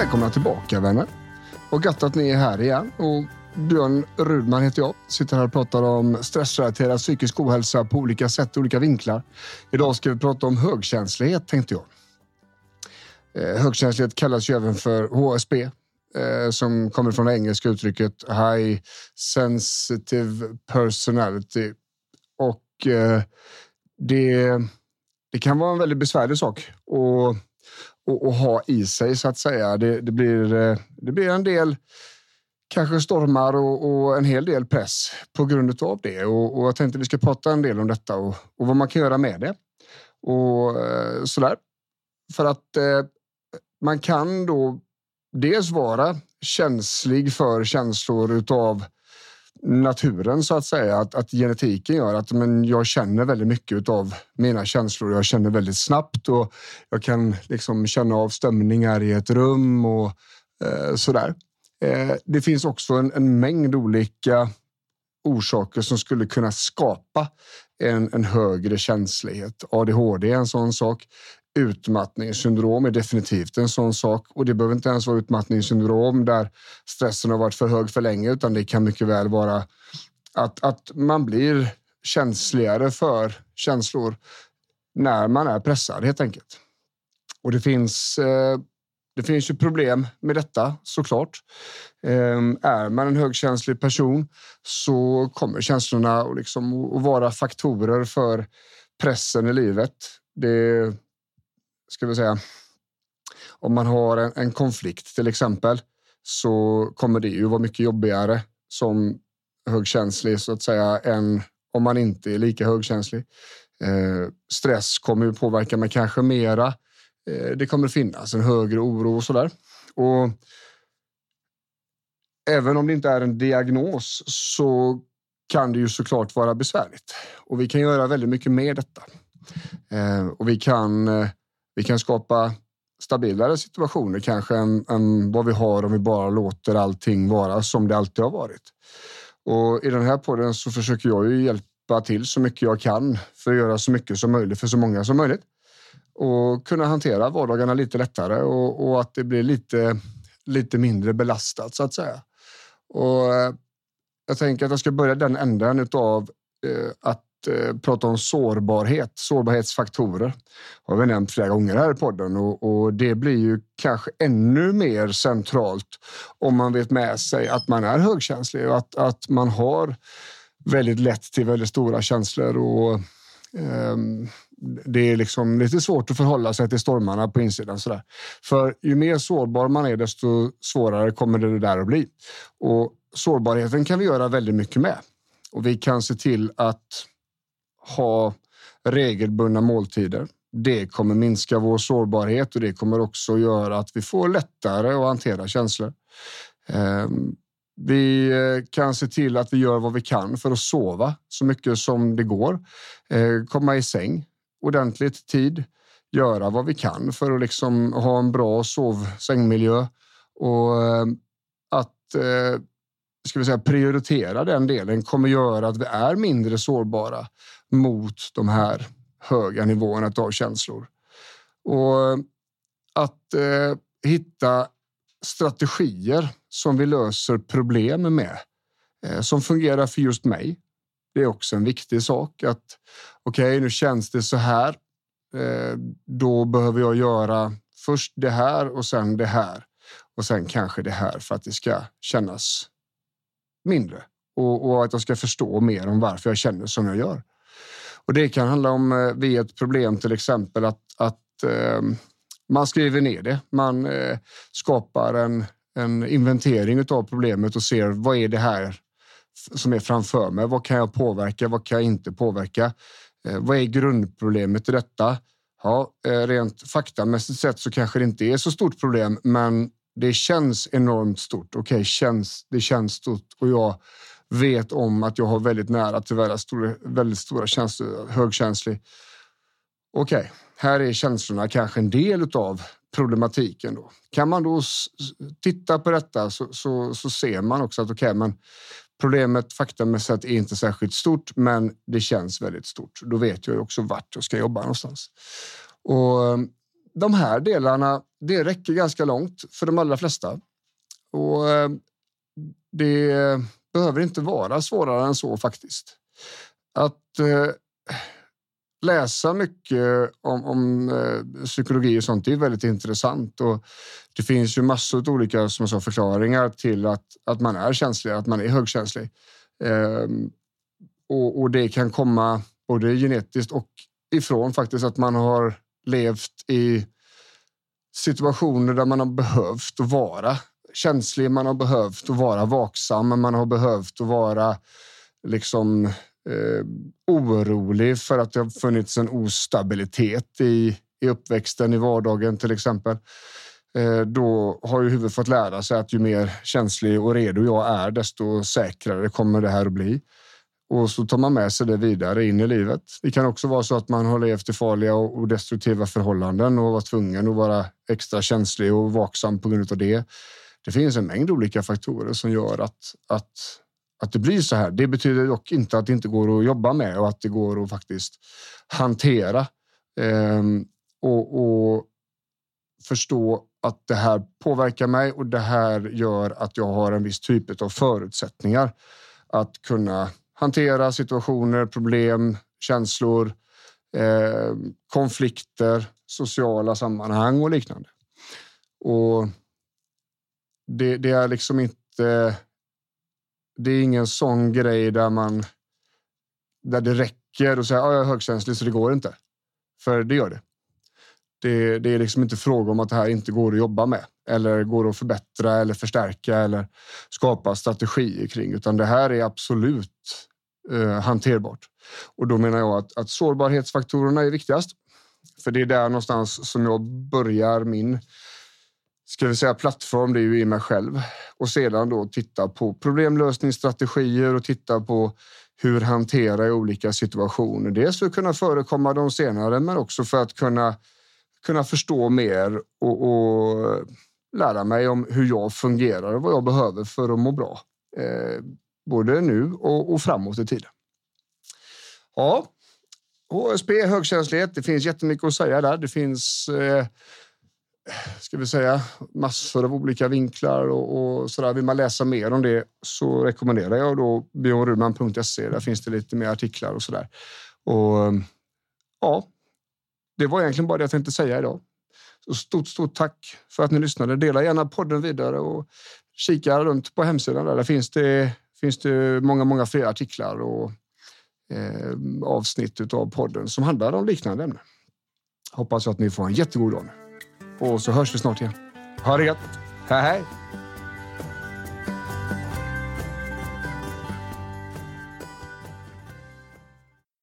Välkomna tillbaka vänner. Och gött att ni är här igen. Och Björn Rudman heter jag. Sitter här och pratar om stressrelaterad psykisk ohälsa på olika sätt, och olika vinklar. Idag ska vi prata om högkänslighet tänkte jag. Eh, högkänslighet kallas ju även för HSP eh, som kommer från det engelska uttrycket High Sensitive Personality. Och eh, det, det kan vara en väldigt besvärlig sak. Och och, och ha i sig så att säga. Det, det, blir, eh, det blir en del kanske stormar och, och, en hel del press på grund av det. Och, och jag tänkte vi ska prata en del om detta och, och vad man kan göra med det. Och eh, sådär. För att eh, man kan då dels vara känslig för känslor utav naturen så att säga. Att, att genetiken gör att men jag känner väldigt mycket av mina känslor. Jag känner väldigt snabbt och jag kan liksom känna av stämningar i ett rum och eh, sådär. Eh, det finns också en, en, mängd olika orsaker som skulle kunna skapa en, en högre känslighet. ADHD är en sån sak. Utmattningssyndrom är definitivt en sån sak och det behöver inte ens vara utmattningssyndrom där stressen har varit för hög för länge, utan det kan mycket väl vara att, att man blir känsligare för känslor när man är pressad helt enkelt. Och det finns eh, det finns ju problem med detta såklart. Ehm, är man en högkänslig person så kommer känslorna att, liksom att vara faktorer för pressen i livet. Det ska vi säga. Om man har en, en konflikt till exempel så kommer det ju vara mycket jobbigare som högkänslig så att säga än om man inte är lika högkänslig. Eh, stress kommer ju påverka mig kanske mera Eh, det kommer finnas en högre oro och så där. Och även om det inte är en diagnos så kan det ju såklart vara besvärligt och vi kan göra väldigt mycket med detta. Eh, och vi kan, eh, vi kan skapa stabilare situationer kanske än, än vad vi har om vi bara låter allting vara som det alltid har varit. Och i den här podden så försöker jag ju hjälpa till så mycket jag kan för att göra så mycket som möjligt för så många som möjligt och kunna hantera vardagarna lite lättare och, och, att det blir lite, lite mindre belastat så att säga. Och eh, jag tänker att jag ska börja den änden av eh, att eh, prata om sårbarhet, sårbarhetsfaktorer. har vi nämnt flera gånger här i podden och, och, det blir ju kanske ännu mer centralt om man vet med sig att man är högkänslig och att, att man har väldigt lätt till väldigt stora känslor och um, det är liksom lite svårt att förhålla sig till stormarna på insidan. Sådär. För ju mer sårbar man är, desto svårare kommer det där att bli. Och sårbarheten kan vi göra väldigt mycket med. Och vi kan se till att ha regelbundna måltider. Det kommer minska vår sårbarhet och det kommer också göra att vi får lättare att hantera känslor. Ehm, vi eh, kan se till att vi gör vad vi kan för att sova så mycket som det går. Ehm, komma i säng ordentligt tid, göra vad vi kan för att liksom ha en bra sov sängmiljö och ehm, att eh, ska vi säga, prioritera den delen kommer göra att vi är mindre sårbara mot de här höga nivåerna av känslor. Och att eh, hitta strategier som vi löser problem med eh, som fungerar för just mig det är också en viktig sak att okej, okay, nu känns det så här. Eh, då behöver jag göra först det här och sen det här och sen kanske det här för att det ska kännas mindre och, och att jag ska förstå mer om varför jag känner som jag gör. Och det kan handla om eh, vid ett problem till exempel att, att eh, man skriver ner det. Man eh, skapar en, en inventering av problemet och ser vad är det här som är framför mig. Vad kan jag påverka? Vad kan jag inte påverka? Eh, vad är grundproblemet i detta? Ja, eh, rent faktamässigt sett så kanske det inte är så stort problem, men det känns enormt stort. Okej, okay, känns, det känns stort och jag vet om att jag har väldigt nära till väldigt stora, väldigt stora känslor, högkänslig. Okej, okay, här är känslorna kanske en del av problematiken. Då. Kan man då titta på detta så, så, så ser man också att okej, okay, men Problemet faktamässigt är inte särskilt stort, men det känns väldigt stort. Då vet jag också vart jag ska jobba någonstans. Och de här delarna, det räcker ganska långt för de allra flesta. Och eh, det behöver inte vara svårare än så faktiskt. Att eh, läsa mycket om, om eh, psykologi och sånt är väldigt intressant. Och det finns ju massor av olika som sa, förklaringar till att, att man är känslig, att man är högkänslig. Ehm, och, och, det kan komma både genetiskt och ifrån faktiskt att man har levt i situationer där man har behövt att vara känslig, man har behövt att vara vaksam, man har behövt att vara liksom eh, orolig för att det har funnits en ostabilitet i, i uppväxten, i vardagen till exempel. Eh, då har ju huvudet fått lära sig att ju mer känslig och redo jag är, desto säkrare kommer det här att bli. Och så tar man med sig det vidare in i livet. Det kan också vara så att man har levt i farliga och destruktiva förhållanden och var tvungen att vara extra känslig och vaksam på grund av det. Det finns en mängd olika faktorer som gör att, att, att det blir så här. Det betyder dock inte att det inte går att jobba med och att det går att faktiskt hantera ehm, och, och förstå att det här påverkar mig och det här gör att jag har en viss typ av förutsättningar att kunna hantera situationer, problem, känslor, eh, konflikter, sociala sammanhang och liknande. Och det, det, är liksom inte. Det är ingen sån grej där man. Där det räcker och säga att jag är högkänslig så det går inte. För det gör det. det. Det är liksom inte fråga om att det här inte går att jobba med eller går att förbättra eller förstärka eller skapa strategier kring, utan det här är absolut eh, hanterbart. Och då menar jag att, att sårbarhetsfaktorerna är viktigast. För det är där någonstans som jag börjar min ska vi säga, plattform, det är ju i mig själv. Och sedan då titta på problemlösningsstrategier och titta på hur hantera i olika situationer. Dels för att kunna förekomma dem senare, men också för att kunna, kunna förstå mer och, och lära mig om hur jag fungerar och vad jag behöver för att må bra. Eh, både nu och, och framåt i tiden. Ja, HSP, högkänslighet. Det finns jättemycket att säga där. Det finns eh, ska vi säga, massor av olika vinklar och, och där. Vill man läsa mer om det så rekommenderar jag då bjornrudman.se. Där finns det lite mer artiklar och så där. Och eh, ja, det var egentligen bara det jag tänkte säga idag. Så stort, stort tack för att ni lyssnade. Dela gärna podden vidare och kika runt på hemsidan. Där, där finns det finns det många, många fler artiklar och eh, avsnitt av podden som handlar om liknande ämnen. Hoppas att ni får en jättegod dag. Och så hörs vi snart igen. Ha det gött. Hej hej!